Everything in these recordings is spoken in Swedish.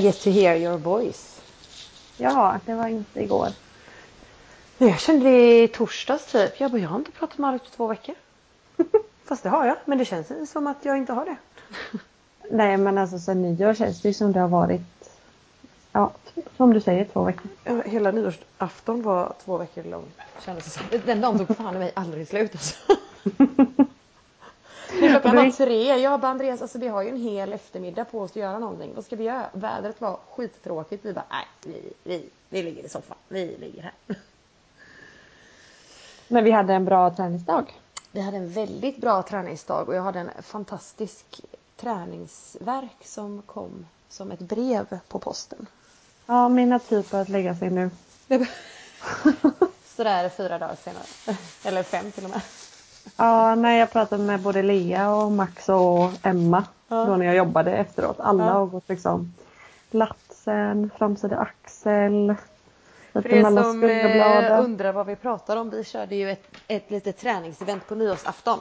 I get to hear your voice. Ja, det var inte igår. Jag kände det i torsdags typ. Jag bara, jag har inte pratat med Alex på två veckor. Fast det har jag, men det känns som att jag inte har det. Nej, men alltså sen nyår känns det ju som det har varit, ja, som du säger, två veckor. Hela nyårsafton var två veckor lång. Kändes det som. Den dagen tog fan i mig aldrig slut alltså. Klockan var tre. Jag bara Andreas, alltså vi har ju en hel eftermiddag på oss att göra någonting. Vad ska vi göra? Vädret var skittråkigt. Vi bara, nej, vi, vi, vi ligger i soffan. Vi ligger här. Men vi hade en bra träningsdag. Vi hade en väldigt bra träningsdag och jag hade en fantastisk träningsverk som kom som ett brev på posten. Ja, mina typer att lägga sig nu. Sådär fyra dagar senare. Eller fem till och med. Ja, när jag pratade med både Lea och Max och Emma Ja. då när jag jobbade efteråt. Alla Ja. har gått liksom latsen, framsida axel, För er som eh, undrar vad vi pratar om. Vi körde ju ett, ett litet träningsevent på nyårsafton.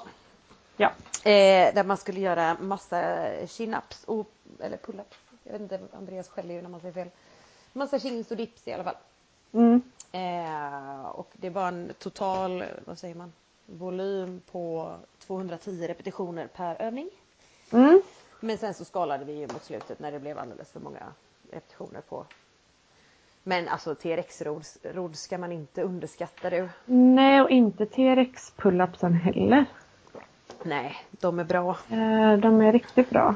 Ja. Eh, där man skulle göra massa chin-ups och, eller pull-ups. Jag vet inte, Andreas skäller ju när man säger fel. Massa chins och dips i alla fall. Mm. Eh, och det var en total, vad säger man, volym på 210 repetitioner per övning. Mm. Men sen så skalade vi ju mot slutet när det blev alldeles för många repetitioner på. Men alltså TRX-rodd ska man inte underskatta du. Nej, och inte T-rex pull-upsen heller. Nej, de är bra. Eh, De är riktigt bra.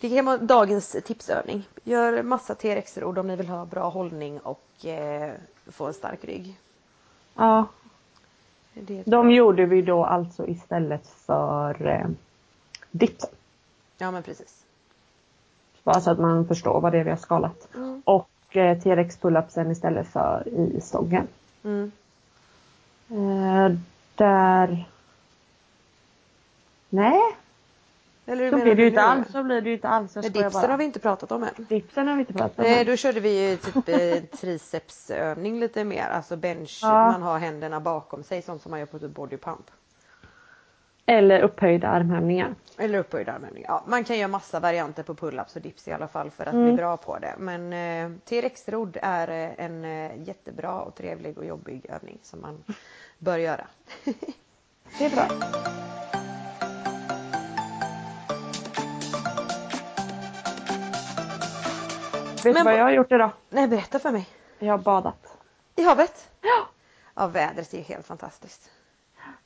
Det kan vara dagens tipsövning. Gör massa TRX-rodd om ni vill ha bra hållning och eh, få en stark rygg. Ja, de gjorde vi då alltså istället för eh, dipsen. Ja men precis. Bara så att man förstår vad det är vi har skalat. Mm. Och eh, T-rex pull-upsen istället för i stången. Mm. Eh, där... Nej, Eller så blir det du ju inte alls. Så blir det ju inte alls. Jag dipsen bara. har vi inte pratat om än. Dipsen har vi inte pratat om. Nej, då körde vi ju typ eh, tricepsövning lite mer. Alltså bench, Ja. man har händerna bakom sig, sånt som man gör på typ body pump. Eller upphöjda armhävningar. Eller upphöjd armhävning. Ja, man kan göra massa varianter på pull-ups och dips i alla fall för att Mm. bli bra på det. Men eh, T-rex-rodd är eh, en eh, jättebra och trevlig och jobbig övning som man bör göra. Det är bra. Vet du vad jag har gjort idag? Nej, berätta för mig. Jag har badat. I havet? Ja. Ja, vädret är helt fantastiskt.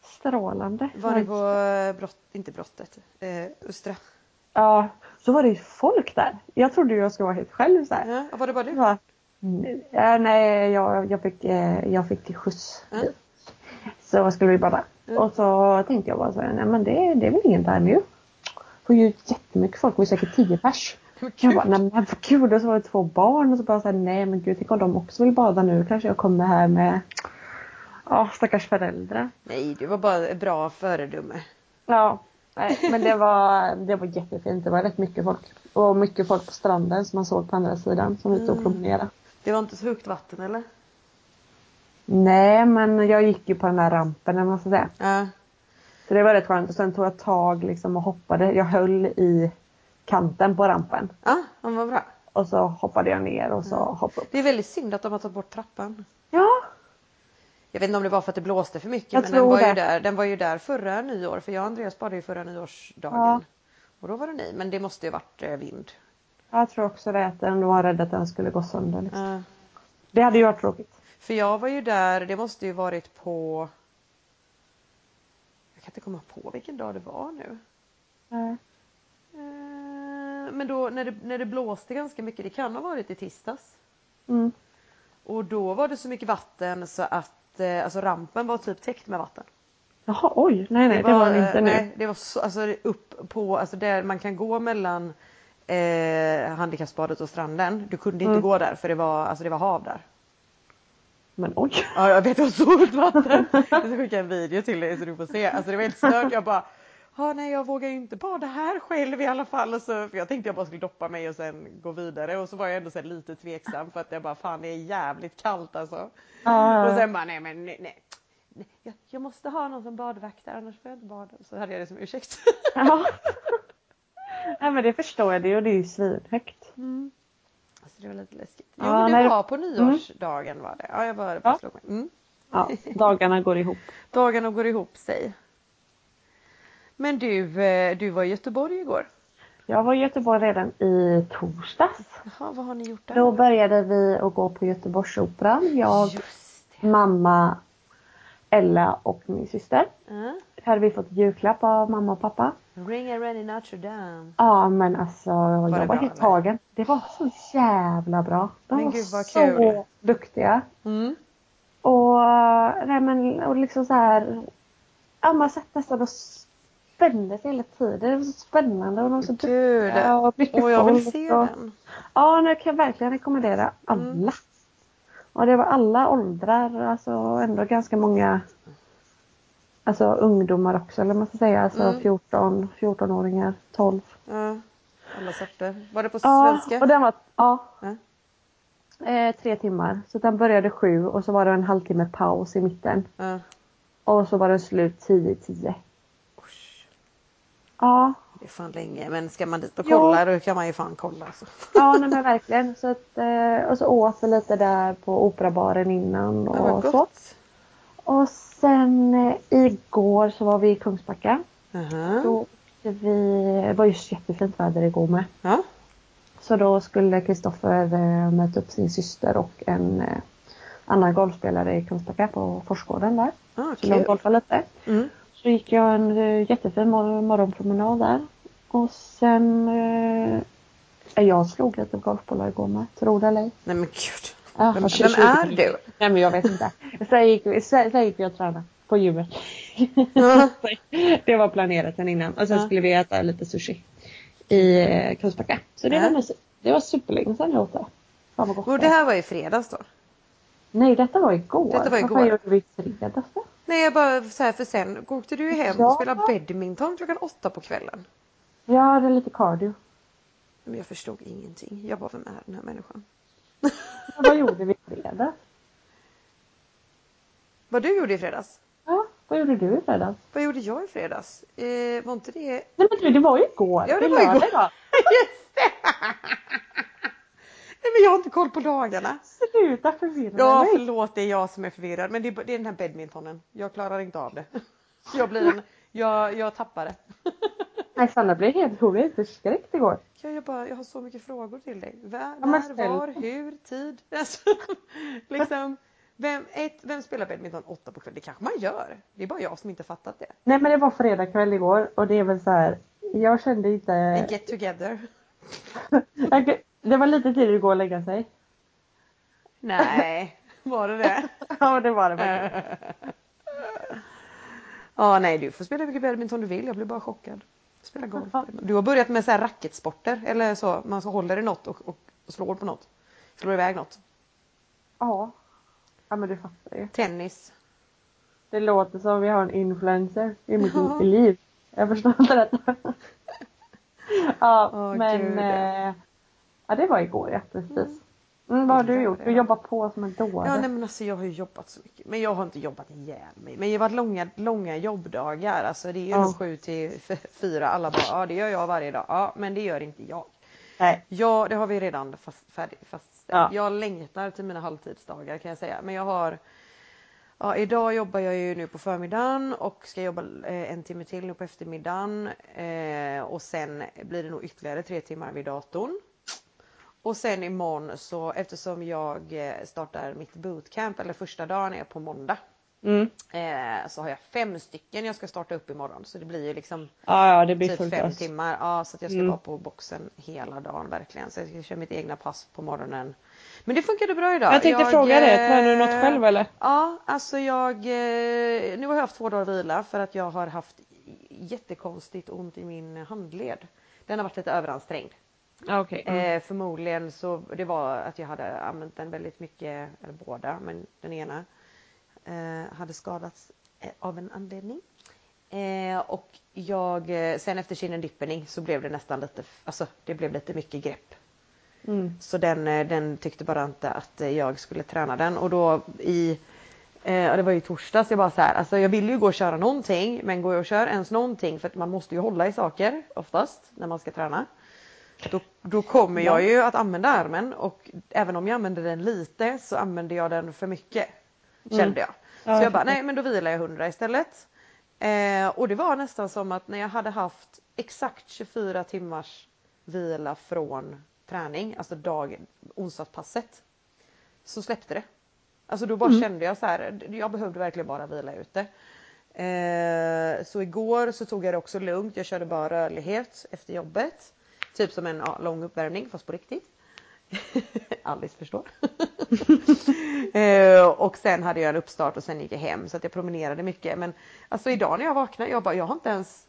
Strålande. Var ni på brott, inte brottet, eh, Östra? Ja, så var det ju folk där. Jag trodde ju jag skulle vara helt själv så här. Ja, var det bara du? Jag bara, "Mm, ja, nej, jag, jag, fick, eh, jag fick skjuts. Mm. Så skulle vi bada. Mm. Och så tänkte jag bara så här, nej men det, det är väl ingen där nu. får ju jättemycket folk, det var säkert tio pers. Jag bara, nej men vad kul. Och så var det två barn och så bara så här, nej men gud, tänk om de också vill bada nu. Kanske jag kommer här med, ja stackars föräldrar. Nej, du var bara ett bra föredöme. Ja, nej, men det var, det var jättefint. Det var rätt mycket folk. Och mycket folk på stranden som man såg på andra sidan som ute och Mm. promenerade. Det var inte så högt vatten eller? Nej, men jag gick ju på den där rampen eller man ska säga. Ja. Så det var rätt skönt. Och sen tog jag tag liksom och hoppade. Jag höll i kanten på rampen. Ja, han var bra. Och så hoppade jag ner och så Mm. hoppade upp. Det är väldigt synd att de har tagit bort trappan. Ja, Jag vet inte om det var för att det blåste för mycket Jag men den var, ju där, den var ju där förra nyår för jag och Andreas badade ju förra nyårsdagen. Ja. Och då var det ni, men det måste ju varit eh, vind. jag tror också det. Att de var rädda att den skulle gå sönder. Liksom. Ja. Det hade ju varit tråkigt. För jag var ju där, det måste ju varit på... Jag kan inte komma på vilken dag det var nu. Nej. Men då när det, när det blåste ganska mycket, det kan ha varit i tisdags. Mm. Och då var det så mycket vatten så att eh, alltså rampen var typ täckt med vatten. Jaha, oj. Nej, nej, det var den inte nu. Nej, det var så, alltså upp på, alltså där man kan gå mellan eh, handikappsbadet och stranden. Du kunde inte Mm. gå där för det var, alltså det var hav där. Men oj. Ja, jag vet, det var så vatten. Jag ska skicka en video till dig så du får se. Alltså det var helt stört. Jag bara, ah, nej jag vågar ju inte bada här själv i alla fall. Och så, för jag tänkte jag bara skulle doppa mig och sen gå vidare. Och så var jag ändå så lite tveksam för att jag bara, fan det är jävligt kallt alltså. Ja, Och ja. sen bara, nej men nej. nej. nej, jag, jag måste ha någon som badvaktar annars får jag inte bada. Så hade jag det som ursäkt. Ja. Nej men det förstår jag, det och det är ju svinhögt. Mm. Alltså det var lite läskigt. Jo Ja, det du- var på nyårsdagen var det. Ja jag bara Ja. Mm. Ja, dagarna går ihop. Dagarna går ihop sig. Men du, eh, du var i Göteborg igår. Jag var i Göteborg redan i torsdags. Jaha, vad har ni gjort där? Då började vi att gå på Göteborgsoperan. Jag, mamma, Ella och min syster. det. Hade vi fått julklapp av mamma och pappa. Ring a i Notre Dame. Ja men alltså jag det var helt tagen. Det var så jävla bra. De Men var gud, vad så kul. duktiga. Mm. Och, nej, men, och liksom så här. Ja man satt nästan och spände sig hela tiden. Det var så spännande och de var så Gud. och mycket Och jag vill folk se och, den. Ja nu kan jag verkligen rekommendera alla. Mm. Och det var alla åldrar, alltså ändå ganska många Alltså ungdomar också eller man ska säga, alltså Mm. 14, 14-åringar, 12. Ja. Alla sorter. Var det på Ja, svenska? och den var, ja. Ja. Eh, tre timmar. Så den började sju och så var det en halvtimme paus i mitten. Ja. Och så var den slut 10-10. Ja, Det är fan länge. Men ska man dit och Ja. kolla då kan man ju fan kolla. Alltså. ja nej, men verkligen. Så att, eh, och så åt vi lite där på operabaren innan Ja, och så. gott. Och sen eh, igår så var vi i Kungsbacka. Aha. Då åkte vi, det var ju jättefint väder igår med. Ja. Så då skulle Kristoffer eh, möta upp sin syster och en eh, annan golfspelare i Kungsbacka på Forsgården där. Ah, Så de golfade lite. Mm. Så gick jag en eh, jättefin mor- morgonpromenad där. Och sen eh, jag slog lite golfbollar igår med, tror det eller ej. Nej men gud. Ja, Vem, vem 20 är du? Nej men jag vet inte. Sen gick, sen, sen gick vi och tränade på gymmet. Det var planerat sen innan. Och sen Ja. skulle vi äta lite sushi i eh, Kungsbacka. Så det Ja. var mysigt. Det var superlänge sedan jag åt det. Fan vad gott Och det här var i fredags då? Nej detta var igår. Detta var igår. fan gjorde vi i fredags då? Nej jag bara så här för sen åkte du ju hem Ja. och spelade badminton klockan åtta på kvällen. Jag hade lite cardio. Men jag förstod ingenting. Jag bara, vem är den här människan? Men vad gjorde vi i fredags? Vad du gjorde i fredags? Ja, vad gjorde du i fredags? Vad gjorde jag i fredags? Eh, var inte det... Nej men du, det var ju igår. Ja, det är var igår. lördag idag. Just det! Nej men jag har inte koll på dagarna. Sluta förvirra Ja mig. förlåt det är jag som är förvirrad men det är, det är den här badmintonen. Jag klarar inte av det. Jag blir en, jag, jag tappar det. Nej Sanna blev helt, hon blev förskräckt igår. Ja, jag, bara, jag har så mycket frågor till dig. Var, Ja, när, var, hur, tid? Alltså, liksom, vem, ett, vem spelar badminton åtta på kvällen? Det kanske man gör. Det är bara jag som inte fattat det. Nej men det var fredag kväll igår och det är väl så här. Jag kände inte... get together. Jag- Det var lite tidigt att lägga sig. Nej, var det det? Ja det var det faktiskt. Ja, nej du får spela mycket badminton du vill. Jag blir bara chockad. Spela golf. Du har börjat med så här racketsporter eller så. Man så håller i något och, och slår på något. Slår iväg något. Ja. Ja men du fattar ju. Tennis. Det låter som vi har en influencer i mitt Ja. liv. Jag förstår inte detta. ja Åh, men eh, ja det var igår ja precis. Mm, vad har du gjort? Du jobbar på som en dåre. Ja, nej men alltså jag har ju jobbat så mycket. Men jag har inte jobbat ihjäl mig. Men det har varit långa, långa jobbdagar. Alltså det är ju nog sju till fyra. Alla bara, ja det gör jag varje dag. Ja, men det gör inte jag. Nej. Ja, det har vi redan fast, färdigt, fastställt. Ja. Jag längtar till mina halvtidsdagar kan jag säga. Men jag har Ja, idag jobbar jag ju nu på förmiddagen och ska jobba eh, en timme till nu på eftermiddagen. Eh, och sen blir det nog ytterligare tre timmar vid datorn. Och sen imorgon så eftersom jag eh, startar mitt bootcamp, eller första dagen är på måndag. Mm. Eh, så har jag fem stycken jag ska starta upp imorgon. Så det blir ju liksom Ja, ja blir typ fem timmar. Ja, så att jag ska Mm. vara på boxen hela dagen verkligen. Så jag ska köra mitt egna pass på morgonen. Men det funkade bra idag. Jag tänkte fråga det, tränar du något eh, själv eller? Ja, alltså jag... eh, Nu har jag haft två dagar vila för att jag har haft jättekonstigt ont i min handled. Den har varit lite överansträngd. Ja, okej. Eh, förmodligen så det var att jag hade använt den väldigt mycket, eller båda, men den ena eh, hade skadats eh, av en anledning. Eh, och jag, eh, sen efter kinnendippening så blev det nästan lite, alltså det blev lite mycket grepp. Mm. Så den, eh, den tyckte bara inte att jag skulle träna den och då i Eh, det var ju torsdags, jag bara så här, alltså jag vill ju gå och köra någonting men går jag och kör ens någonting för att man måste ju hålla i saker oftast när man ska träna. Då, då kommer jag ju att använda armen och även om jag använder den lite så använder jag den för mycket. Kände jag. Så Ja, jag bara, nej men då vilar jag 100 istället. Eh, och det var nästan som att när jag hade haft exakt 24 timmars vila från träning, alltså dag, onsdagspasset, så släppte det. Alltså då bara kände jag så här, jag behövde verkligen bara vila ute. Eh, så igår så tog jag det också lugnt, jag körde bara rörlighet efter jobbet. Typ som en lång uppvärmning fast på riktigt. Alice förstår. eh, och sen hade jag en uppstart och sen gick jag hem så att jag promenerade mycket. Men alltså idag när jag vaknade, jag bara, jag har inte ens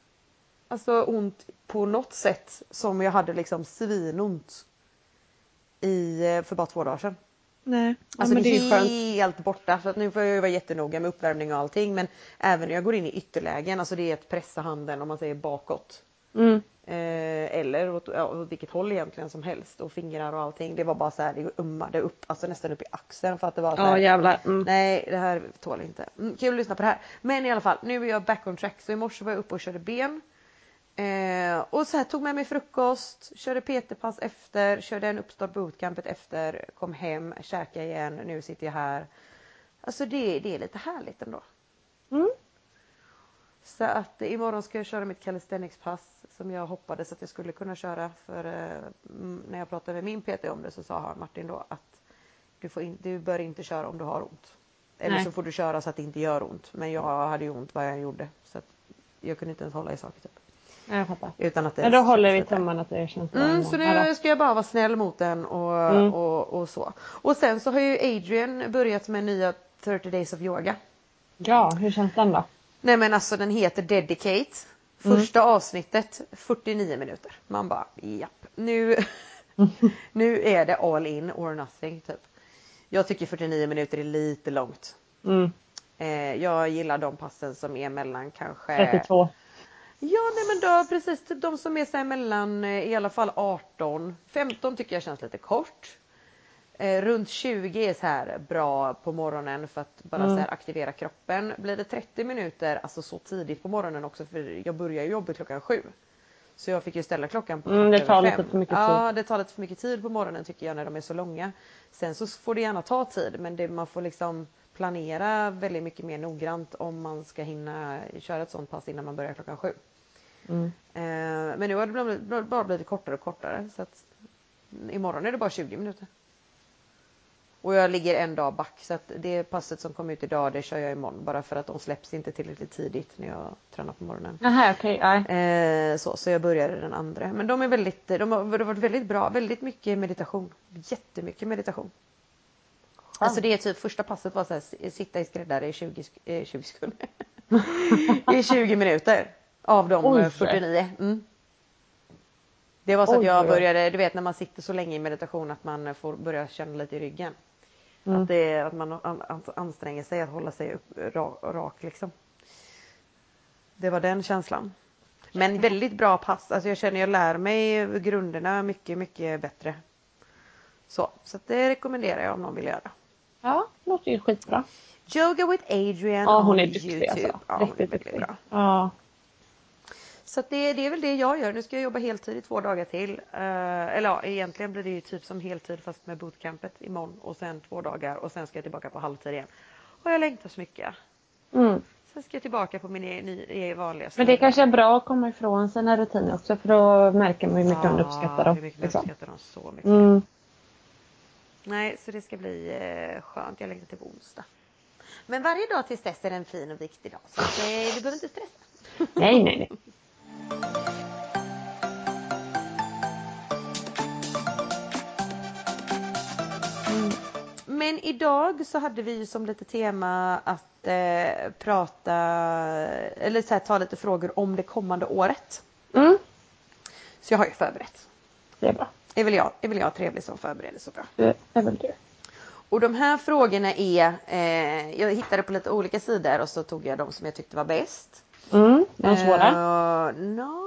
alltså, ont på något sätt som jag hade liksom svinont i, eh, för bara två dagar sedan. Nej, Alltså det det är skönt. helt borta så att nu får jag vara jättenoga med uppvärmning och allting men även när jag går in i ytterlägen, alltså det är att pressa handen om man säger bakåt. Mm. Eh, eller åt, ja, åt vilket håll egentligen som helst och fingrar och allting. Det var bara så här, det ummade upp, alltså nästan upp i axeln för att det var så här, Ja jävlar. Mm. Nej, det här tål inte. Mm, kul att lyssna på det här. Men i alla fall, nu är jag back on track. Så i morse var jag uppe och körde ben. Eh, och så här tog med mig frukost, körde PT-pass efter, körde en uppstart bootcampet efter, kom hem, käkade igen, nu sitter jag här. Alltså det, det är lite härligt ändå. Mm. Så att imorgon ska jag köra mitt calisthenics-pass som jag hoppades att jag skulle kunna köra. För eh, när jag pratade med min PT om det så sa han Martin då att du, får in, du bör inte köra om du har ont. Eller Nej. så får du köra så att det inte gör ont. Men jag hade ju ont vad jag gjorde. Så att jag kunde inte ens hålla i saker typ. Ja, Jag fattar. Utan att det Men då håller vi tummarna att det känns bra. Mm, så nu ska jag bara vara snäll mot den och, Mm. och, och så. Och sen så har ju Adrian börjat med nya 30 days of yoga. Ja, hur känns den då? Nej men alltså den heter Dedicate. Första avsnittet 49 minuter. Man bara japp. Nu, nu är det all in or nothing typ. Jag tycker 49 minuter är lite långt. Mm. Eh, jag gillar de passen som är mellan kanske 32. Ja nej men då precis typ de som är så här mellan eh, i alla fall 18 15 tycker jag känns lite kort. Eh, runt 20 är så här bra på morgonen för att bara Mm. så här aktivera kroppen. Blir det 30 minuter, alltså så tidigt på morgonen också för jag börjar ju jobbet klockan sju. Så jag fick ju ställa klockan på Mm, det tar lite för mycket Ja det tar lite för mycket tid på morgonen tycker jag när de är så långa. Sen så får det gärna ta tid men det, man får liksom planera väldigt mycket mer noggrant om man ska hinna köra ett sånt pass innan man börjar klockan sju. Mm. Eh, men nu har det bara blivit kortare och kortare. Så att imorgon är det bara 20 minuter. Och jag ligger en dag back så att det passet som kom ut idag det kör jag imorgon bara för att de släpps inte tillräckligt tidigt när jag tränar på morgonen. Jaha okej, nej. Eh, så, så jag började den andra. Men de är väldigt, de har varit väldigt bra. Väldigt mycket meditation. Jättemycket meditation. Alltså det är typ första passet var så här, sitta i skräddare i 20, sk- eh, 20 sekunder. I 20 minuter. Av de Oj, eh, 49. Mm. Det var så att Oj, jag oj, oj. började, du vet när man sitter så länge i meditation att man får börja känna lite i ryggen. Mm. Att, det är, att man an, an, anstränger sig att hålla sig upp, rak, rak liksom. Det var den känslan. Men väldigt bra pass. Alltså jag känner jag lär mig grunderna mycket, mycket bättre. Så, så det rekommenderar jag om någon vill göra. Ja, låter ju skitbra. Yoga with Adrian Ja, hon on är duktig YouTube. alltså. Ja, Riktigt duktig. bra. Ja. Så det, det är väl det jag gör. Nu ska jag jobba heltid i två dagar till. Eh, eller ja, egentligen blir det ju typ som heltid fast med bootcampet imorgon och sen två dagar och sen ska jag tillbaka på halvtid igen. Och jag längtar så mycket. Mm. Sen ska jag tillbaka på min e- ny, e- vanliga Men det snurra. kanske är bra att komma ifrån sina rutiner också för då märker man hur mycket man uppskattar dem. hur mycket liksom. uppskattar dem så mycket. Mm. Nej, så det ska bli eh, skönt. Jag längtar till på onsdag. Men varje dag tills dess är en fin och viktig dag. Så eh, du behöver inte stressa. Nej, nej, nej. Men idag så hade vi ju som lite tema att eh, prata eller så här, ta lite frågor om det kommande året. Mm. Så jag har ju förberett. Det är bra. Är väl jag, är väl jag trevlig som förbereder så bra. Det är väl du. Och de här frågorna är, eh, jag hittade på lite olika sidor och så tog jag de som jag tyckte var bäst. Mm. De svåra. Eh, no.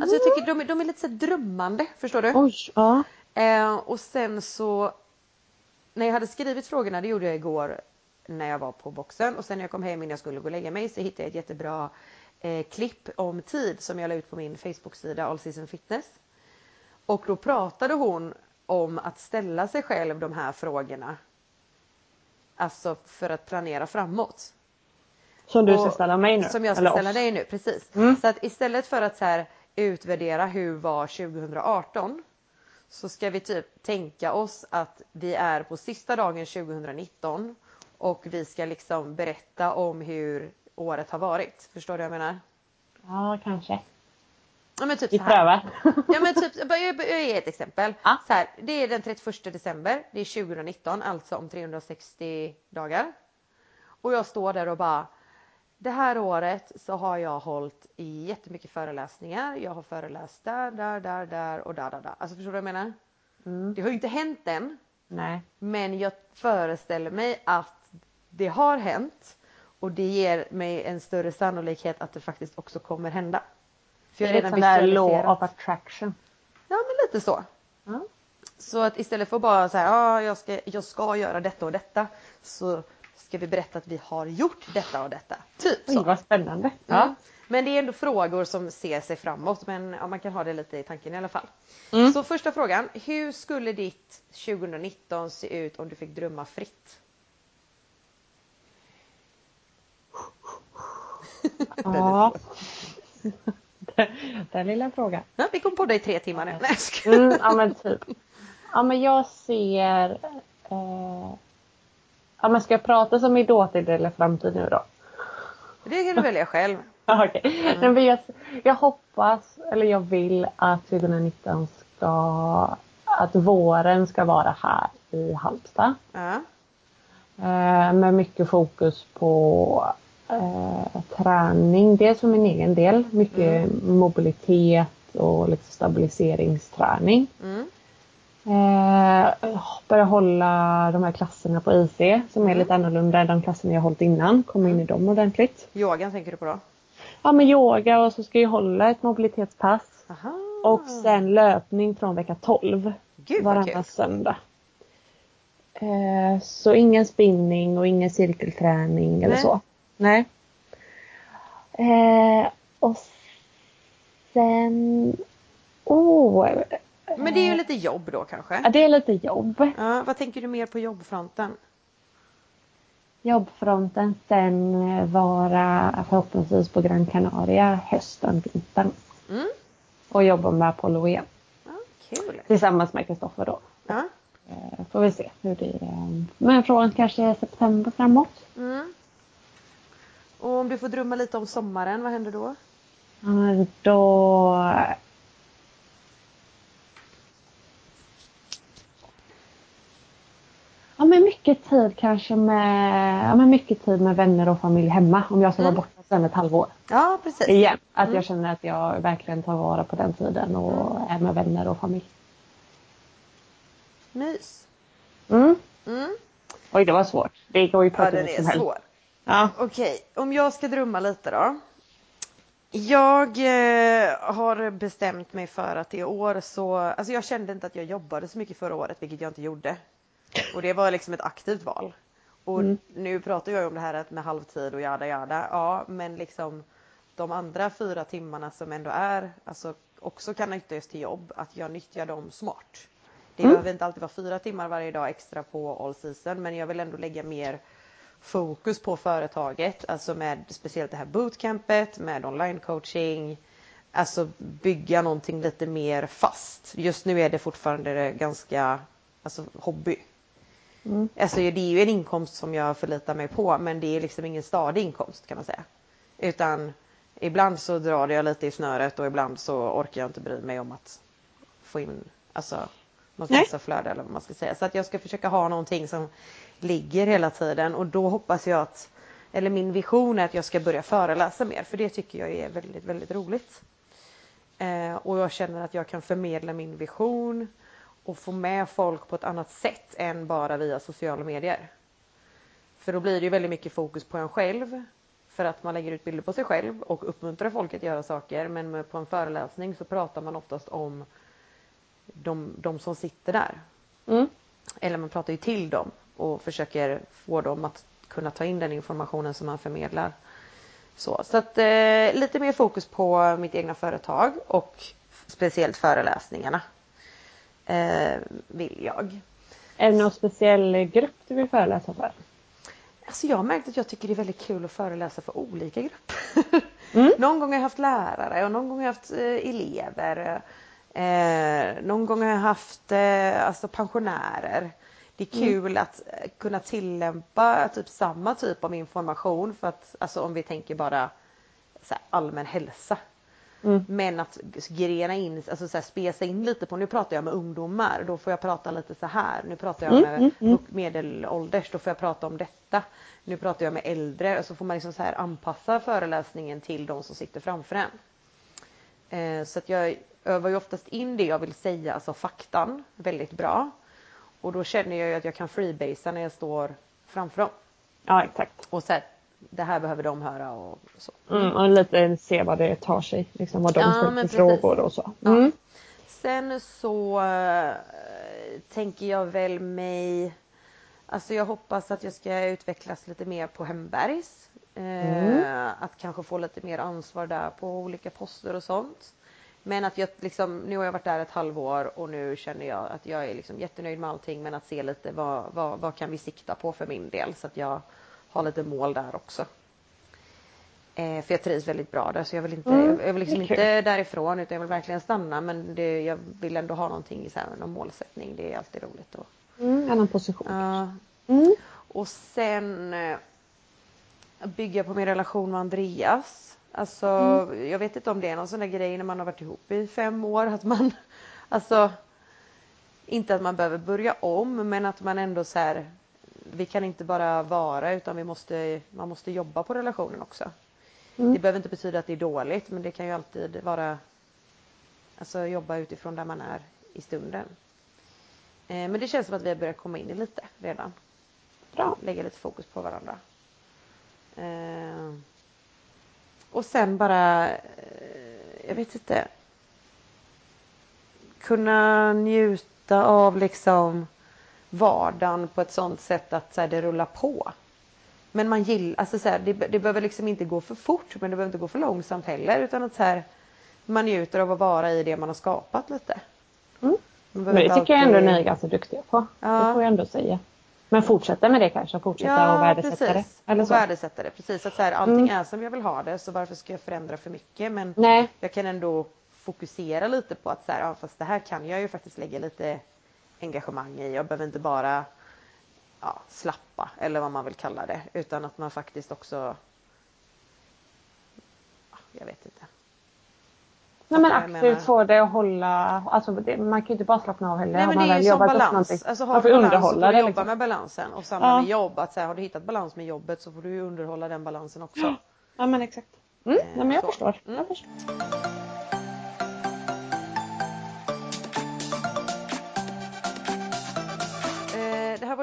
Alltså jag tycker de, är- de är lite så drömmande, förstår du? Oj, ja. Eh, och sen så när jag hade skrivit frågorna, det gjorde jag igår när jag var på boxen och sen när jag kom hem innan jag skulle gå och lägga mig så hittade jag ett jättebra eh, klipp om tid som jag la ut på min Facebook-sida All Season Fitness. Och då pratade hon om att ställa sig själv de här frågorna. Alltså för att planera framåt. Som du ska Och- ställa mig nu? Som jag ska eller ställa oss. dig nu, precis. Mm. Så att istället för att så här utvärdera hur var 2018 så ska vi typ tänka oss att vi är på sista dagen 2019 och vi ska liksom berätta om hur året har varit. Förstår du vad jag menar? Ja, kanske. Ja men typ Vi prövar. Ja men typ, jag, jag, jag ger ett exempel. Ja. Så här, det är den 31 december, det är 2019, alltså om 360 dagar. Och jag står där och bara det här året så har jag hållit i jättemycket föreläsningar. Jag har föreläst där, där, där, där och där, där, där. Alltså förstår du vad jag menar? Mm. Det har ju inte hänt än. Nej. Men jag föreställer mig att det har hänt. Och det ger mig en större sannolikhet att det faktiskt också kommer hända. För Det är lite sån där law of attraction. Ja men lite så. Ja. Så att istället för att bara säga ah, jag, ska, jag ska göra detta och detta så ska vi berätta att vi har gjort detta och detta. Typ Oj, så. vad spännande. Mm. Men det är ändå frågor som ser sig framåt men ja, man kan ha det lite i tanken i alla fall. Mm. Så första frågan, hur skulle ditt 2019 se ut om du fick drömma fritt? Ja. Den lilla frågan. Ja, vi kom på det i tre timmar nu. Mm, ja men typ. Ja men jag ser... Eh, ja men ska jag prata som i dåtid eller framtid nu då? Det kan du välja själv. Nej, men jag, jag hoppas, eller jag vill att 2019 ska... Att våren ska vara här i Halmstad. Eh, med mycket fokus på eh, träning. Dels för min egen del. Mycket mobilitet och lite stabiliseringsträning. Mm. Börja hålla de här klasserna på IC som är lite annorlunda än de klasserna jag hållit innan. Komma in i dem ordentligt. Yogan tänker du på då? Ja med yoga och så ska jag hålla ett mobilitetspass. Aha. Och sen löpning från vecka 12. Gud vad varannan söndag. Eh, så ingen spinning och ingen cirkelträning eller Nej. så. Nej. Eh, och sen... Oh, Men det är ju lite jobb då kanske? ja, det är lite jobb. Ja, vad tänker du mer på jobbfronten? Jobbfronten sen eh, vara förhoppningsvis på Gran Canaria hösten, vintern. Mm. Och jobba med Apollo EM. Ja, kul. Tillsammans med Kristoffer då. Ja. Eh, får vi se hur det är. Men från kanske september framåt. Mm. Och om du får drömma lite om sommaren, vad händer då? Då... Ja men mycket tid kanske med, ja, men mycket tid med vänner och familj hemma om jag ska Mm. vara borta sen ett halvår. Ja, precis. Igen. Att Mm. jag känner att jag verkligen tar vara på den tiden och är med vänner och familj. Mys. Mm. Mm. Oj det var svårt. Det går ju att Ja, prata den är svår. Ja. Okej, om jag ska drömma lite då. Jag eh, har bestämt mig för att i år så, alltså jag kände inte att jag jobbade så mycket förra året, vilket jag inte gjorde. Och det var liksom ett aktivt val. Och Mm. nu pratar jag om det här att med halvtid och jada jada, ja men liksom de andra fyra timmarna som ändå är, alltså också kan nyttjas till jobb, att jag nyttjar dem smart. Det Mm. behöver inte alltid vara fyra timmar varje dag extra på all season men jag vill ändå lägga mer fokus på företaget, alltså med speciellt det här bootcampet, med online coaching. Alltså bygga någonting lite mer fast. Just nu är det fortfarande ganska alltså, hobby. Mm. Alltså det är ju en inkomst som jag förlitar mig på men det är liksom ingen stadig inkomst kan man säga. Utan ibland så drar jag lite i snöret och ibland så orkar jag inte bry mig om att få in alltså något kassaflöde eller vad man ska säga. Så att jag ska försöka ha någonting som ligger hela tiden och då hoppas jag att, eller min vision är att jag ska börja föreläsa mer för det tycker jag är väldigt, väldigt roligt. Eh, och jag känner att jag kan förmedla min vision och få med folk på ett annat sätt än bara via sociala medier. För då blir det ju väldigt mycket fokus på en själv. För att man lägger ut bilder på sig själv och uppmuntrar folk att göra saker. Men på en föreläsning så pratar man oftast om de, de som sitter där. Mm. Eller man pratar ju till dem och försöker få dem att kunna ta in den informationen som man förmedlar. Så, så att eh, lite mer fokus på mitt egna företag och speciellt föreläsningarna vill jag. Är det någon speciell grupp du vill föreläsa för? Alltså jag har märkt att jag tycker det är väldigt kul att föreläsa för olika grupper. Mm. någon gång har jag haft lärare och någon gång har jag haft eh, elever. Eh, någon gång har jag haft eh, alltså pensionärer. Det är mm. kul mm. att kunna tillämpa typ samma typ av information för att alltså om vi tänker bara allmän hälsa. Mm. Men att grena in, alltså så här, spesa in lite på, nu pratar jag med ungdomar, då får jag prata lite så här. Nu pratar jag mm, med mm, mm. medelålders, då får jag prata om detta. Nu pratar jag med äldre och så får man liksom så här anpassa föreläsningen till de som sitter framför en. Eh, så att jag övar ju oftast in det jag vill säga, alltså faktan, väldigt bra. Och då känner jag ju att jag kan freebasea när jag står framför dem. Ja exakt. Och så här, det här behöver de höra och så. Mm, och lite se vad det tar sig, liksom vad de ja, ställer för frågor och så. Mm. Ja. Sen så äh, tänker jag väl mig Alltså jag hoppas att jag ska utvecklas lite mer på Hembergs. Eh, mm. Att kanske få lite mer ansvar där på olika poster och sånt. Men att jag liksom, nu har jag varit där ett halvår och nu känner jag att jag är liksom jättenöjd med allting men att se lite vad, vad, vad kan vi sikta på för min del så att jag har lite mål där också. Eh, för jag trivs väldigt bra där så jag vill inte, mm, jag vill liksom inte därifrån utan jag vill verkligen stanna men det, jag vill ändå ha någonting i så här, någon målsättning. Det är alltid roligt. Och, mm, annan position. Uh, mm. Och sen uh, bygga på min relation med Andreas. Alltså mm. jag vet inte om det är någon sån där grej när man har varit ihop i fem år att man alltså inte att man behöver börja om men att man ändå så här vi kan inte bara vara utan vi måste, man måste jobba på relationen också. Mm. Det behöver inte betyda att det är dåligt men det kan ju alltid vara Alltså jobba utifrån där man är i stunden. Eh, men det känns som att vi har börjat komma in i lite redan. Bra. Lägga lite fokus på varandra. Eh, och sen bara, eh, jag vet inte. Kunna njuta av liksom vardagen på ett sånt sätt att så här, det rullar på. Men man gillar, alltså så här, det, det behöver liksom inte gå för fort men det behöver inte gå för långsamt heller utan att så här, man njuter av att vara i det man har skapat lite. Mm. Men det tycker alltid... jag ändå ni är ganska duktiga på. Ja. Det får jag ändå säga. Men fortsätta med det kanske, fortsätta ja, och värdesätta precis. det. Eller så. Och värdesätta det, precis. Att så här, allting mm. är som jag vill ha det så varför ska jag förändra för mycket? Men Nej. jag kan ändå fokusera lite på att så här, ja, fast det här kan jag ju faktiskt lägga lite engagemang i. Jag behöver inte bara ja, slappa eller vad man vill kalla det utan att man faktiskt också jag vet inte. Nej men aktivt få det att hålla, alltså det, man kan ju inte bara slappna av heller. Nej men det är ju som balans. Alltså har du balans så får du jobba liksom. med balansen och samma ja. med jobb. Att så här, har du hittat balans med jobbet så får du underhålla den balansen också. Ja men exakt. Mm. Eh, Nej, men jag förstår. Mm. jag förstår.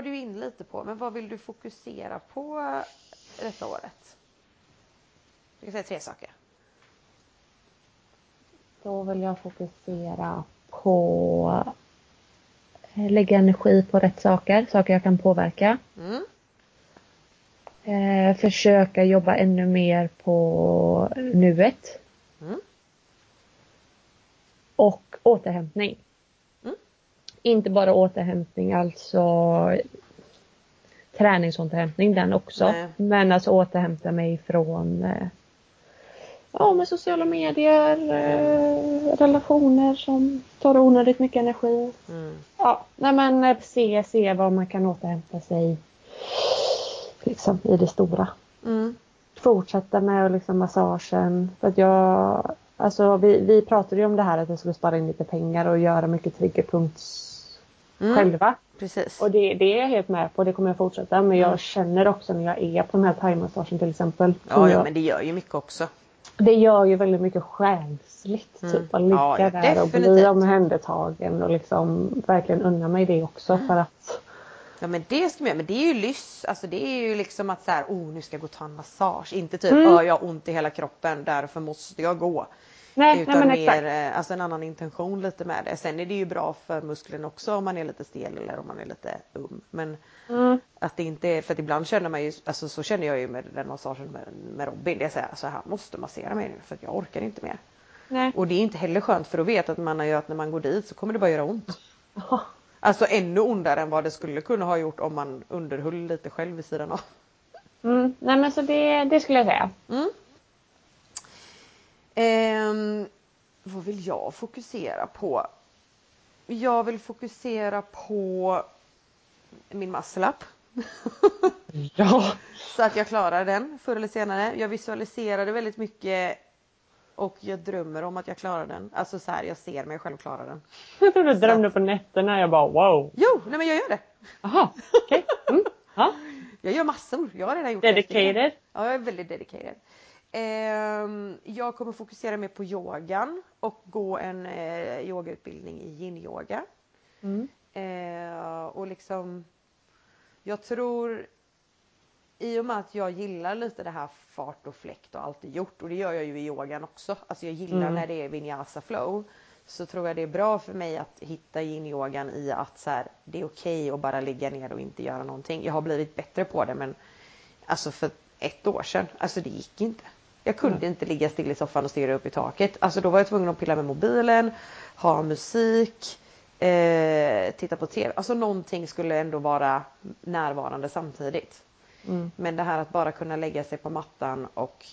Du in lite på, men vad vill du fokusera på detta året? Jag kan säga tre saker. Då vill jag fokusera på eh, lägga energi på rätt saker, saker jag kan påverka. Mm. Eh, försöka jobba ännu mer på nuet. Mm. Och återhämtning inte bara återhämtning, alltså träningsåterhämtning den också. Nej. Men alltså återhämta mig från eh, ja, med sociala medier, eh, relationer som tar onödigt mycket energi. Mm. Ja, nej men eh, se, se vad man kan återhämta sig liksom i det stora. Mm. Fortsätta med liksom massagen. För att jag, alltså vi, vi pratade ju om det här att jag skulle spara in lite pengar och göra mycket triggerpunkts mm. själva. Precis. Och det, det är jag helt med på, det kommer jag fortsätta. Men jag mm. känner också när jag är på den här thaimassagen till exempel. Ja, ja men det gör ju mycket också. Det gör ju väldigt mycket själsligt. Mm. Typ att ligga ja, ja, där definitivt. och bli omhändertagen och liksom verkligen unna mig det också mm. för att Ja men det ska man göra, men det är ju lyss, alltså det är ju liksom att så här, oh nu ska jag gå och ta en massage, inte typ, mm. jag har ont i hela kroppen därför måste jag gå. Nej, utan nej, mer eh, alltså en annan intention lite med det. Sen är det ju bra för musklerna också om man är lite stel eller om man är lite um. Men mm. att det inte är, för att ibland känner man ju, alltså så känner jag ju med den massagen med, med Robin. Det är så här, så här måste massera mig nu för att jag orkar inte mer. Nej. Och det är inte heller skönt för att veta att man har att när man går dit så kommer det bara göra ont. Alltså ännu ondare än vad det skulle kunna ha gjort om man underhöll lite själv vid sidan av. Mm, nej men så det, det skulle jag säga. Mm. Eh, vad vill jag fokusera på? Jag vill fokusera på min muscle-up. ja. Så att jag klarar den förr eller senare. Jag visualiserade väldigt mycket och jag drömmer om att jag klarar den. Alltså så här, jag ser mig själv klara den. Jag trodde du drömde på nätterna. Jag bara wow. Jo, nej men jag gör det. Jaha, okej. Okay. Mm. Ja. Jag gör massor. Jag har redan gjort Dedicated? Det. Ja, jag är väldigt dedicated. Ehm, jag kommer fokusera mer på yogan och gå en eh, yogautbildning i yin-yoga. Mm. Ehm, och liksom, jag tror i och med att jag gillar lite det här fart och fläkt och alltid gjort och det gör jag ju i yogan också. Alltså jag gillar mm. när det är vinyasa flow. Så tror jag det är bra för mig att hitta yin-yogan i att så här, det är okej okay att bara ligga ner och inte göra någonting. Jag har blivit bättre på det men alltså för ett år sedan, alltså det gick inte. Jag kunde mm. inte ligga still i soffan och stirra upp i taket. Alltså då var jag tvungen att pilla med mobilen, ha musik, eh, titta på TV. Alltså någonting skulle ändå vara närvarande samtidigt. Mm. Men det här att bara kunna lägga sig på mattan och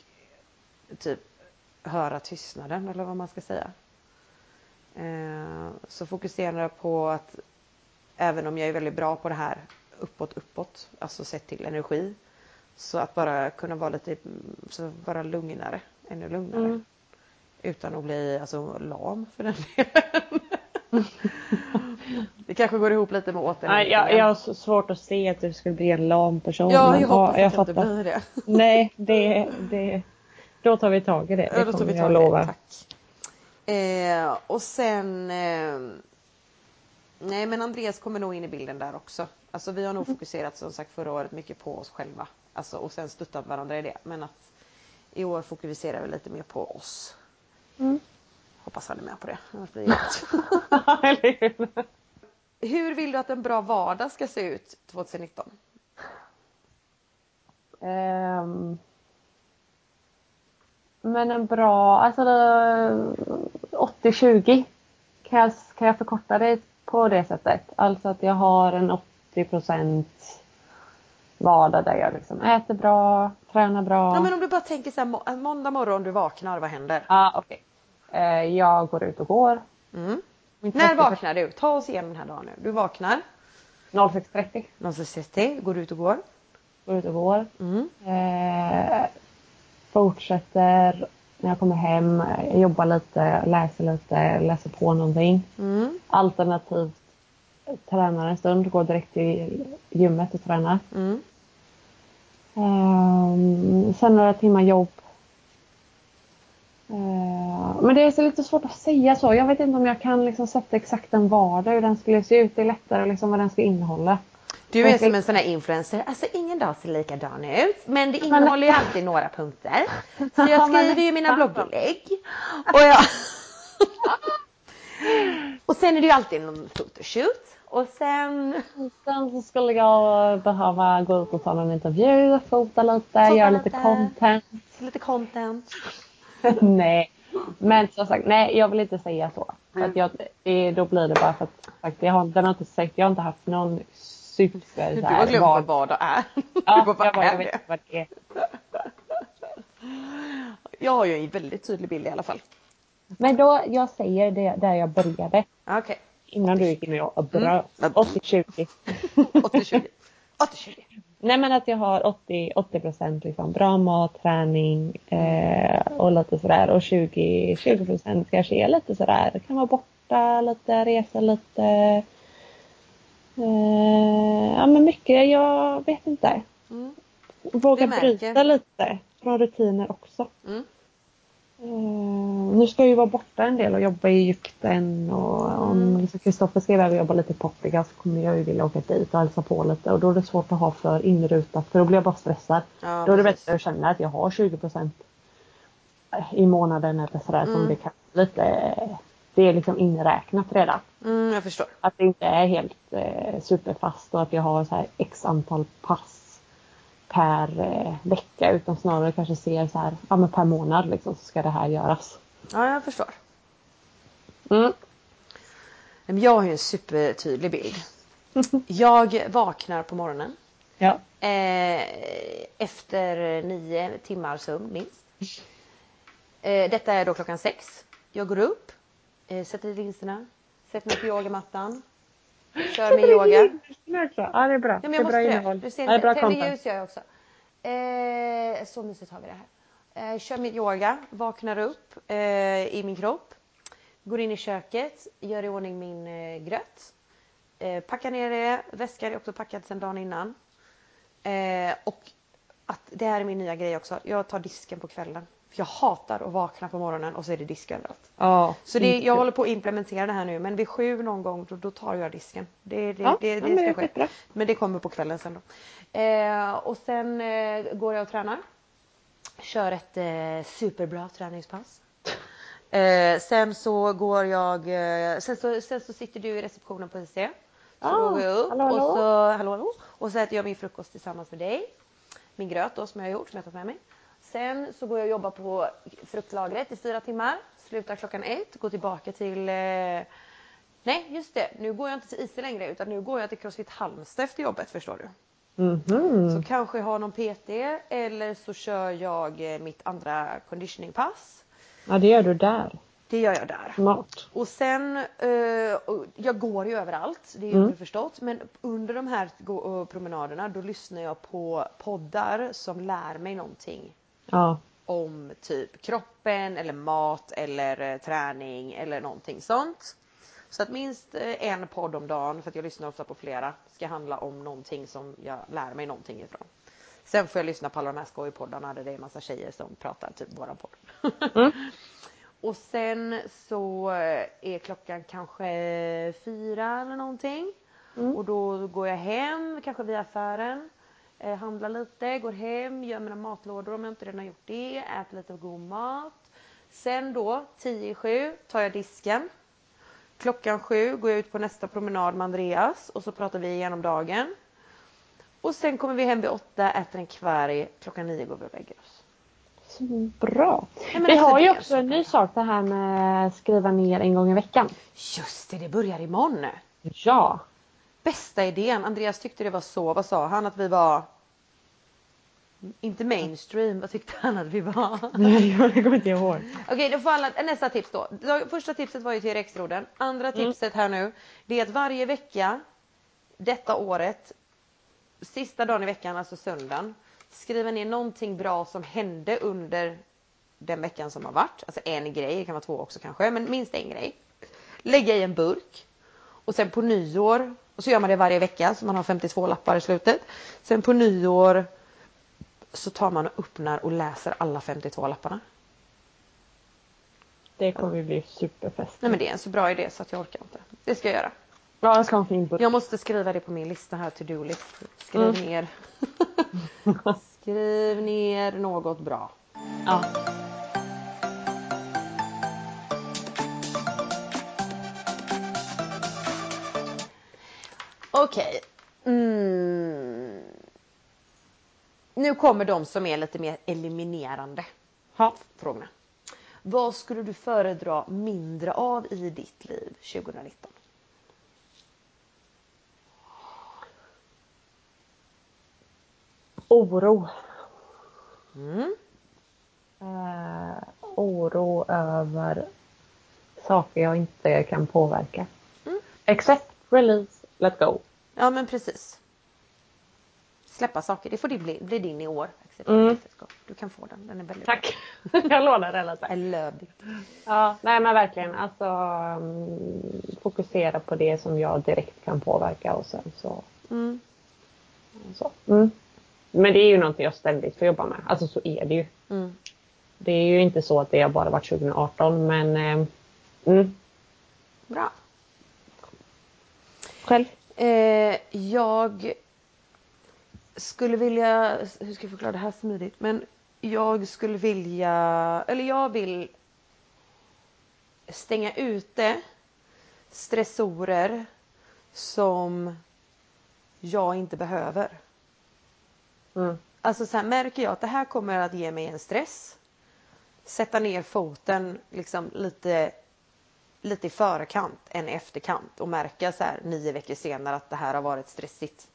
typ höra tystnaden eller vad man ska säga. Eh, så fokuserar jag på att även om jag är väldigt bra på det här uppåt uppåt, alltså sett till energi. Så att bara kunna vara lite, så vara lugnare, ännu lugnare. Mm. Utan att bli alltså, lam för den delen. Det kanske går ihop lite med återhämtningen. Jag, jag har svårt att se att du skulle bli en lam person. Ja, jag hoppas jag att jag inte blir det. Nej, det, det, då tar vi tag i det. Det ja, då tar vi tag i det. Tack. Eh, och sen eh, Nej men Andreas kommer nog in i bilden där också. Alltså vi har nog mm. fokuserat som sagt förra året mycket på oss själva. Alltså, och sen stöttat varandra i det. Men att i år fokuserar vi lite mer på oss. Mm. Hoppas han är med på det. Annars blir det Hur vill du att en bra vardag ska se ut 2019? Um, ehm, men en bra, alltså 80-20 kan jag, kan jag förkorta det på det sättet. Alltså att jag har en 80 procent vardag där jag liksom äter bra, tränar bra. Ja, men om du bara tänker så här, måndag morgon du vaknar, vad händer? Ja, ah, okej. Okay. Eh, jag går ut och går. Mm. När vaknar du? Ta oss igenom den här dagen nu. Du vaknar? 06.30. 06.30, går ut och går? Går ut och går. Mm. Eh, fortsätter när jag kommer hem, jobbar lite, läser lite, läser på någonting. Mm. Alternativt tränar en stund, går direkt till gymmet och tränar. Mm. Um, sen några timmar jobb. Uh, men det är så lite svårt att säga så. Jag vet inte om jag kan liksom sätta exakt en vardag hur den skulle se ut. Det är lättare liksom vad den ska innehålla. Du är som en sån här influencer. Alltså ingen dag ser likadan ut. Men det innehåller ju alltid några punkter. Så jag skriver ju mina blogginlägg. Och, jag... och sen är det ju alltid någon photoshoot. Och sen... Sen så skulle jag behöva gå ut och ta en intervju, fota lite, göra lite, lite content. Lite content. nej. Men som sagt, nej jag vill inte säga så. För att jag, då blir det bara för att sagt, jag har, den har inte sagt, jag har inte haft någon super... Du har glömt vad vardag är. Ja, du bara, jag, bara, jag vet inte vad det är. Jag har ju en väldigt tydlig bild i alla fall. Men då, jag säger det där jag började. Okej. Okay. Innan du gick in och bröt. Mm. 80-20. 80-20. 80-20. Nej men att jag har 80, 80 procent liksom bra mat, träning eh, och lite sådär och 20, 20 procent kanske är lite sådär, kan vara borta lite, resa lite. Eh, ja men mycket, jag vet inte. Mm. Våga bryta lite från rutiner också. Mm. Uh, nu ska jag ju vara borta en del och jobba i Egypten och om mm. Kristoffer ska iväg och jobba lite i Portugal så kommer jag ju vilja åka dit och hälsa på lite och då är det svårt att ha för inrutat för då blir jag bara stressad. Ja, då är det bättre att känna att jag har 20 procent i månaden eller sådär mm. som det kan lite det är liksom inräknat redan. Mm, jag förstår. Att det inte är helt eh, superfast och att jag har så här x antal pass per eh, vecka utan snarare kanske ser så här, ja men per månad liksom så ska det här göras. Ja, jag förstår. Mm. Jag har ju en supertydlig bild. Jag vaknar på morgonen. Ja. Eh, efter nio timmar sömn minst. Eh, detta är då klockan sex. Jag går upp, eh, sätter i linserna, sätter mig på yogamattan. Kör min yoga. Ja det är bra. Ja, det är bra innehåll. Du ser, ja, det är bra Tänder ljus gör jag också. Eh, så mysigt har vi det här. Eh, kör min yoga, vaknar upp eh, i min kropp. Går in i köket, gör i ordning min eh, gröt. Eh, packar ner det, väskan är också packad sedan dagen innan. Eh, och att det här är min nya grej också. Jag tar disken på kvällen. Jag hatar att vakna på morgonen och så är det disk överallt. Ja, så det, jag håller på att implementera det här nu men vid sju någon gång då, då tar jag disken. Det, det, ja, det, det, det ska ske. Men det kommer på kvällen sen då. Eh, och sen eh, går jag och tränar. Kör ett eh, superbra träningspass. Eh, sen så går jag, eh, sen, så, sen så sitter du i receptionen på IC. Så ah, går jag upp hallå, hallå. och så, hallå, hallå, och så äter jag min frukost tillsammans med dig. Min gröt då som jag har gjort, som jag tagit med mig. Sen så går jag och jobbar på fruktlagret i fyra timmar. Slutar klockan ett, går tillbaka till eh... Nej, just det. Nu går jag inte till IC längre utan nu går jag till Crossfit Halmstad efter jobbet förstår du. Mm -hmm. Så kanske jag har någon PT eller så kör jag eh, mitt andra conditioningpass. Ja, det gör du där. Det gör jag där. Smart. Och sen, eh, jag går ju överallt, det är ju mm. förstått. Men under de här promenaderna då lyssnar jag på poddar som lär mig någonting. Ja. Om typ kroppen eller mat eller eh, träning eller någonting sånt. Så att minst eh, en podd om dagen, för att jag lyssnar ofta på flera, ska handla om någonting som jag lär mig någonting ifrån. Sen får jag lyssna på alla de här skojpoddarna där det är massa tjejer som pratar typ våran podd. Mm. och sen så eh, är klockan kanske fyra eller någonting. Mm. Och då går jag hem, kanske via affären. Eh, handlar lite, går hem, gör mina matlådor om jag inte redan har gjort det. Äter lite god mat. Sen då, 10 i 7, tar jag disken. Klockan sju går jag ut på nästa promenad med Andreas och så pratar vi igenom dagen. Och sen kommer vi hem vid åtta, äter en kvarg. Klockan nio går vi och lägger oss. Så bra. Ja, vi har ju också en ny sak det här med skriva ner en gång i veckan. Just det, det börjar imorgon. Ja. Bästa idén. Andreas tyckte det var så. Vad sa han? Att vi var inte mainstream, vad tyckte han att vi var? Nej, jag kommer inte ihåg. Okej, okay, då får alla, nästa tips då. Första tipset var ju till Rexroden. Andra mm. tipset här nu, det är att varje vecka detta året, sista dagen i veckan, alltså söndagen, skriva ner någonting bra som hände under den veckan som har varit. Alltså en grej, det kan vara två också kanske, men minst en grej. Lägga i en burk. Och sen på nyår, och så gör man det varje vecka så man har 52 lappar i slutet. Sen på nyår så tar man och öppnar och läser alla 52 lapparna. Det kommer ju bli superfest. Nej men det är en så bra idé så att jag orkar inte. Det ska jag göra. Ja, jag ska ha en fin burk. Jag måste skriva det på min lista här to do list. Skriv mm. ner. Skriv ner något bra. Ja. Okej. Okay. Mm. Nu kommer de som är lite mer eliminerande ha. frågorna. Vad skulle du föredra mindre av i ditt liv 2019? Oro. Mm. Uh, oro över saker jag inte kan påverka. Mm. Accept, release, let go. Ja men precis släppa saker. Det får det bli, bli din i år. Mm. Du kan få den. Den är väldigt Tack. jag lånar den lite. I love it. Ja, nej men verkligen. Alltså um, fokusera på det som jag direkt kan påverka och sen så. Mm. så. Mm. Men det är ju någonting jag ständigt får jobba med. Alltså så är det ju. Mm. Det är ju inte så att det har bara varit 2018 men eh, mm. Bra. Själv? Eh, jag skulle vilja, hur ska jag förklara det här smidigt, men jag skulle vilja, eller jag vill stänga ute stressorer som jag inte behöver. Mm. Alltså så här, märker jag att det här kommer att ge mig en stress. Sätta ner foten liksom lite, lite i förkant än efterkant och märka så här nio veckor senare att det här har varit stressigt.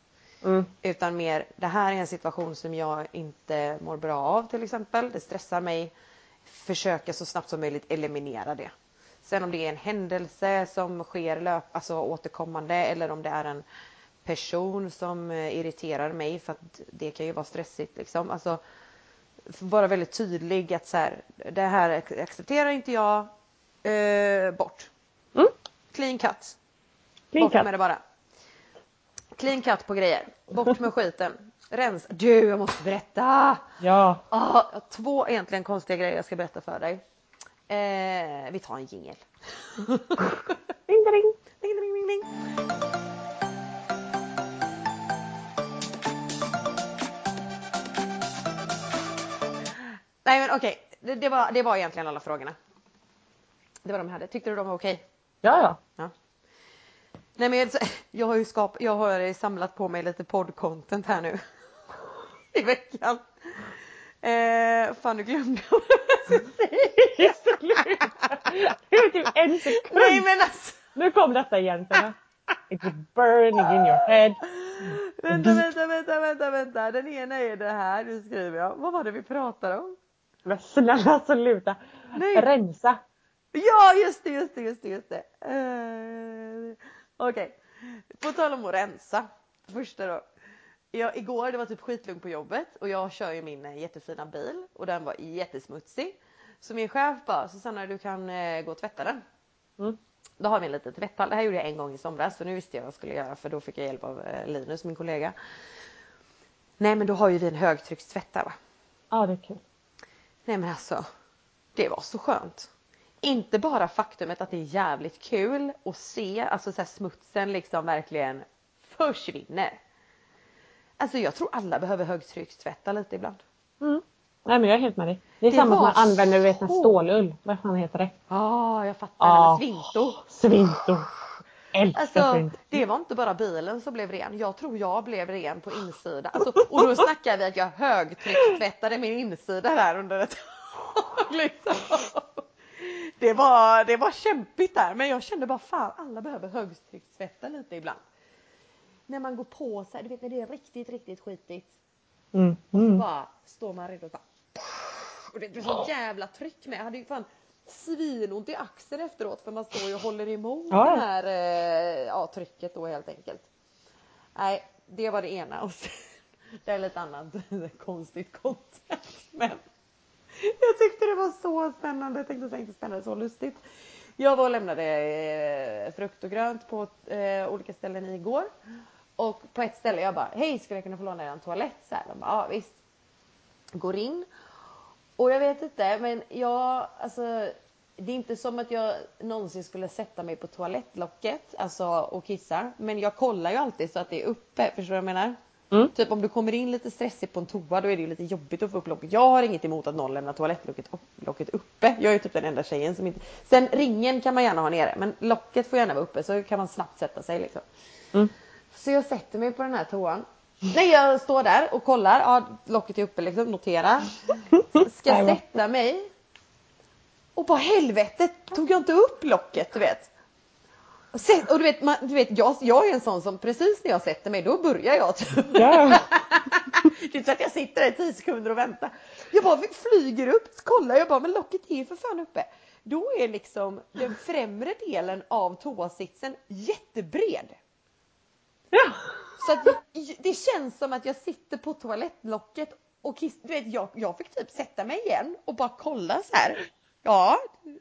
Mm. Utan mer, det här är en situation som jag inte mår bra av till exempel. Det stressar mig. Försöka så snabbt som möjligt eliminera det. Sen om det är en händelse som sker löp, alltså återkommande eller om det är en person som eh, irriterar mig för att det kan ju vara stressigt liksom. Alltså, vara väldigt tydlig att så här, det här accepterar inte jag, eh, bort. Mm. Clean cut. Clean bort cut. med det bara. Clean cut på grejer. Bort med skiten. Rens. Du, jag måste berätta! Ja. Ah, två egentligen konstiga grejer jag ska berätta för dig. Eh, vi tar en jingel. ding, ding. Ding, ding, ding, ding. Nej men okej, okay. det, det, var, det var egentligen alla frågorna. Det var de jag hade. Tyckte du de var okej? Okay? Ja, ja. ja. Nej men jag har ju skap, jag har samlat på mig lite poddcontent här nu. I veckan. Eh, fan nu glömde jag Det var typ en sekund. Nej men alltså. Nu kom detta igen. It's burning in your head. Vänta, vänta, vänta, vänta, vänta. Den ena är det här, nu skriver jag. Vad var det vi pratade om? Men snälla sluta. Nej. Rensa. Ja, just det, just det, just det, just det. Uh, Okej, okay. på tal om att rensa. Första då. Jag, igår det var typ skitlugnt på jobbet och jag kör ju min eh, jättefina bil och den var jättesmutsig. Så min chef bara, Susanna du kan eh, gå och tvätta den. Mm. Då har vi en liten tvättpall. Det här gjorde jag en gång i somras så nu visste jag vad jag skulle göra för då fick jag hjälp av eh, Linus, min kollega. Nej men då har ju vi en högtryckstvättare va? Ja det är kul. Nej men alltså, det var så skönt. Inte bara faktumet att det är jävligt kul att se, alltså så smutsen liksom verkligen försvinner. Alltså jag tror alla behöver högtryckstvätta lite ibland. Mm. Nej men jag är helt med dig. Det är det samma som man använder du vet, stålull. Vad fan heter det? Ja, ah, jag fattar. Ah, svinto. Svinto. Älskar alltså. Det var inte bara bilen som blev ren. Jag tror jag blev ren på insidan. Alltså, och då snackar vi att jag högtryckstvättade min insida där under ett tag. Liksom. Det var, det var kämpigt där men jag kände bara fan alla behöver högtryckstvätta lite ibland när man går på sig, du vet när det är riktigt, riktigt skitigt. Mm. Och så mm. bara står man redo och bara och det är så jävla tryck med. Jag hade ju fan svinont i axeln efteråt för man står ju och håller emot ja. det här eh, ja, trycket då helt enkelt. Nej, det var det ena och sen, det är lite annat konstigt content. Men jag tyckte det var så spännande. Jag tänkte att det inte spännande så lustigt. Jag var och lämnade eh, frukt och grönt på eh, olika ställen igår. Och på ett ställe jag bara, hej skulle jag kunna få låna en toalett? Så här, de bara, ja visst. Går in. Och jag vet inte, men jag, alltså det är inte som att jag någonsin skulle sätta mig på toalettlocket alltså, och kissa. Men jag kollar ju alltid så att det är uppe. Förstår du vad jag menar? Mm. Typ om du kommer in lite stressigt på en toa då är det ju lite jobbigt att få upp locket. Jag har inget emot att någon lämnar toalettlocket locket uppe. Jag är typ den enda tjejen som inte... Sen ringen kan man gärna ha nere men locket får gärna vara uppe så kan man snabbt sätta sig liksom. Mm. Så jag sätter mig på den här toan. Nej jag står där och kollar. Ja, locket är uppe liksom, notera. Ska sätta mig. Och på helvete tog jag inte upp locket du vet. Och du vet, man, du vet jag, jag är en sån som precis när jag sätter mig då börjar jag. Ja. det är inte så att jag sitter där i tio sekunder och väntar. Jag bara flyger upp, kollar jag bara men locket är för fan uppe. Då är liksom den främre delen av toasitsen jättebred. Ja. Så att det känns som att jag sitter på toalettlocket och kiss, du vet jag, jag fick typ sätta mig igen och bara kolla så här. Ja,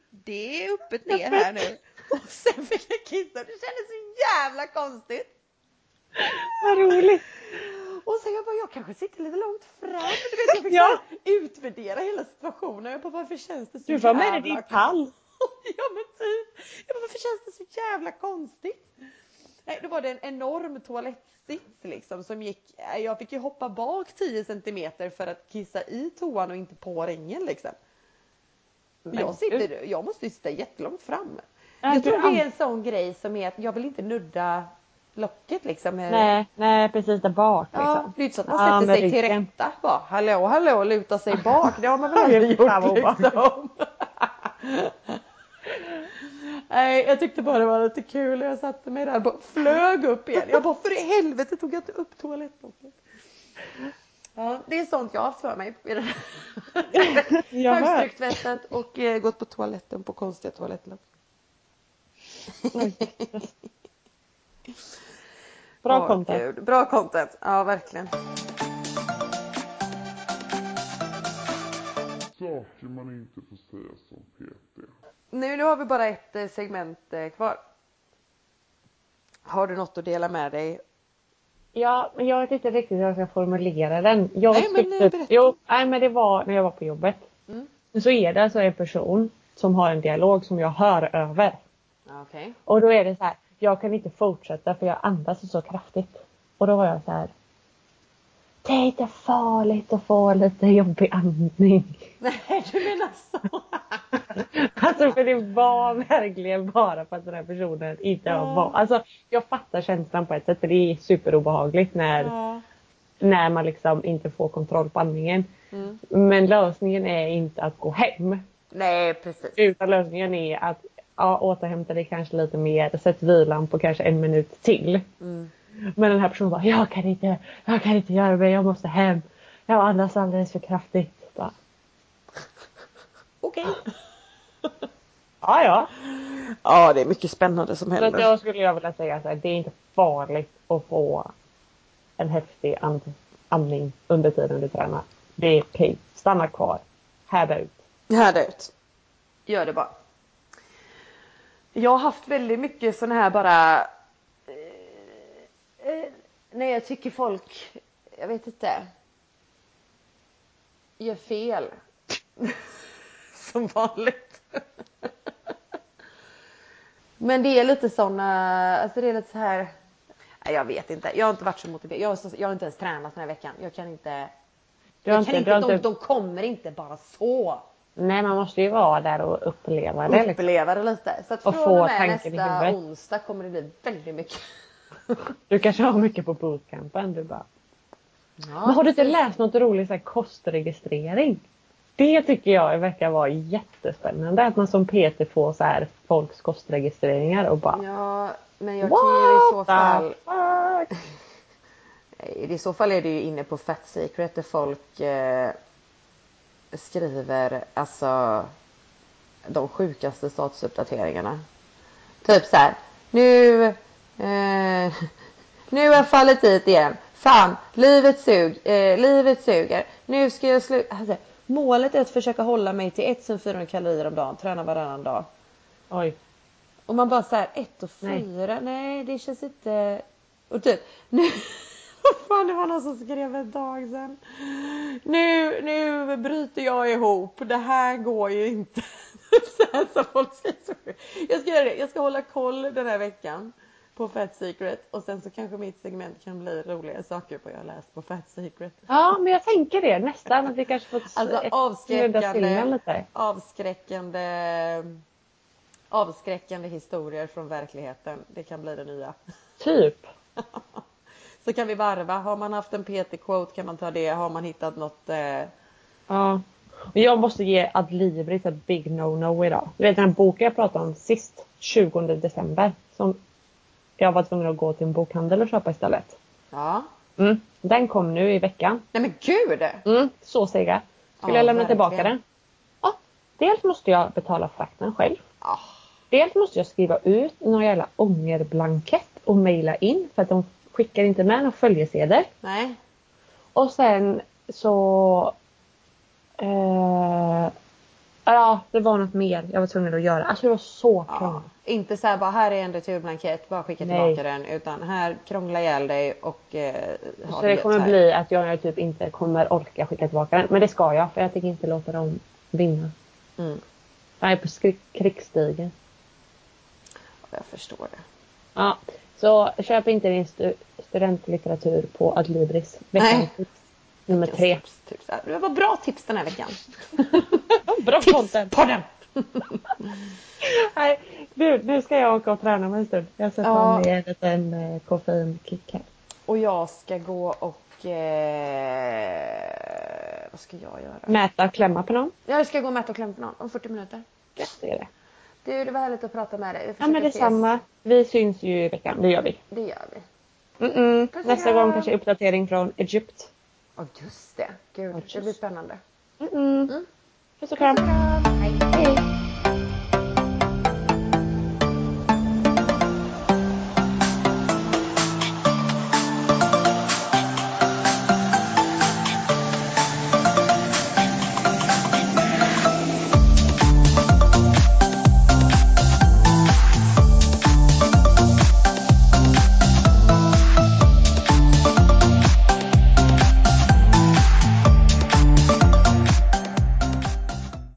det är öppet ner här nu. Och sen fick jag kissa. Det kändes så jävla konstigt. Vad roligt. Och sen jag bara, jag kanske sitter lite långt fram. Du vet, jag fick ja. utvärdera hela situationen. Jag bara, varför känns det så Du var med i din pall. ja men typ. Jag bara, varför känns det så jävla konstigt? Nej, då var det en enorm toalettsits liksom som gick, jag fick ju hoppa bak 10 centimeter för att kissa i toan och inte på rängen liksom. jag, sitter, jag måste ju sitta jättelångt fram. Jag tror det är en sån grej som är att jag vill inte nudda locket liksom. Nej, nej precis där bak. Liksom. Ja, det är inte så att man sätter sig till rätta bara. Hallå, hallå, luta sig bak. Det har man väl aldrig gjort liksom. Nej, jag tyckte bara det var lite kul. Jag satte mig där och flög upp igen. Jag bara, för i helvete tog jag inte upp toalettlocket. Ja, det är sånt jag har haft för mig. Högtryckstvättat och eh, gått på toaletten på konstiga toalettlock. Bra oh, content. Gud. Bra content, ja verkligen. Saker man inte får säga som PT. Nu, nu har vi bara ett eh, segment eh, kvar. Har du något att dela med dig? Ja, men jag vet inte riktigt hur jag ska formulera den. Jag nej, men eh, berätta. Jo, nej, men det var när jag var på jobbet. Mm. Så är det alltså en person som har en dialog som jag hör över. Okay. Och då är det så här, jag kan inte fortsätta för jag andas så kraftigt. Och då var jag så här. Det är inte farligt att få lite jobbig andning. Nej, du menar så? alltså för det var verkligen bara för att den här personen inte ja. var... Alltså jag fattar känslan på ett sätt för det är superobehagligt när, ja. när man liksom inte får kontroll på andningen. Mm. Men lösningen är inte att gå hem. Nej precis. Utan lösningen är att ja, återhämta dig kanske lite mer, sätt vilan på kanske en minut till. Mm. Men den här personen bara, jag kan inte, jag kan inte göra det, jag måste hem. Jag andas alldeles för kraftigt. Okej. ja, ja. Ja, det är mycket spännande som händer. Så jag skulle jag vilja säga att det är inte farligt att få en häftig and andning under tiden du tränar. Det är okej. Stanna kvar. Härda ut. Härda ut. Gör det bara. Jag har haft väldigt mycket sån här bara eh, eh, när jag tycker folk, jag vet inte, gör fel. Som vanligt. Men det är lite såna, alltså det är lite så här, nej, jag vet inte, jag har inte varit så motiverad. Jag har, jag har inte ens tränat den här veckan. Jag kan inte, jag kan inte, inte, de, de kommer inte bara så. Nej, man måste ju vara där och uppleva det. Liksom. Uppleva det lite. Så att och från och med nästa onsdag kommer det bli väldigt mycket. du kanske har mycket på bootcampen. Du bara. Ja, Men har du inte läst något roligt så här, kostregistrering? Det tycker jag verkar vara jättespännande. Att man som PT får så här folks kostregistreringar och bara. Ja, men jag kan ju i så fall. I så fall är det ju inne på Fat Secret där folk eh, skriver alltså de sjukaste statusuppdateringarna. Typ så här. Nu, eh, nu har jag fallit dit igen. Fan, livet, sug, eh, livet suger. Nu ska jag sluta. Alltså, målet är att försöka hålla mig till 1400 kalorier om dagen. Träna varannan dag. Oj. Och man bara så här 1 och 4. Nej. Nej, det känns inte. Och typ nu. Fan, det var någon som skrev ett tag sedan. Nu, nu bryter jag ihop. Det här går ju inte. så folk jag ska göra det. Jag ska hålla koll den här veckan på Fat Secret och sen så kanske mitt segment kan bli roliga saker på jag har läst på Fat Secret. Ja, men jag tänker det nästan att vi kanske får alltså, avskräckande, lite. avskräckande avskräckande historier från verkligheten. Det kan bli det nya. Typ. Så kan vi varva. Har man haft en PT-quote kan man ta det. Har man hittat något... Eh... Ja. Och jag måste ge Adlibris ett big no-no idag. Du vet den här boken jag pratade om sist, 20 december. Som jag var tvungen att gå till en bokhandel och köpa istället. Ja. Mm. Den kom nu i veckan. Nej men gud! Mm, så sega. Skulle ja, jag lämna verkligen. tillbaka den? Ja. Dels måste jag betala frakten själv. Ja. Dels måste jag skriva ut någon jävla ångerblankett och mejla in för att de skickar inte med någon följesedel. Nej. Och sen så... Eh, ja, det var något mer jag var tvungen att göra. Alltså det var så krångligt. Ja, inte så här bara här är en returblankett, bara skicka Nej. tillbaka den. Utan här krångla ihjäl dig och eh, Så det kommer bli att jag typ inte kommer orka skicka tillbaka den. Men det ska jag för jag tänker inte låta dem vinna. Mm. Jag är på krigsstigen. Jag förstår det. Ja, Så köp inte din stu studentlitteratur på Adlibris. Veckans tips nummer tre. Tips, tips. Det var bra tips den här veckan. bra content. Tipspodden! Nej, du, nu ska jag åka och träna om en stund. Jag ta Ja. mig en liten eh, koffeinkick här. Och jag ska gå och... Eh, vad ska jag göra? Mäta och klämma på någon. Jag ska gå och mäta och klämma på någon om 40 minuter. Gött är det. Du, det var härligt att prata med dig. Vi Ja men detsamma. Vi syns ju i veckan. Det gör vi. Det gör vi. Puss och Nästa gång kanske uppdatering från Egypt. Åh just det. Gud, Ja, det blir just. spännande. Mm. Och kram. Puss och kram. Hej. Hej.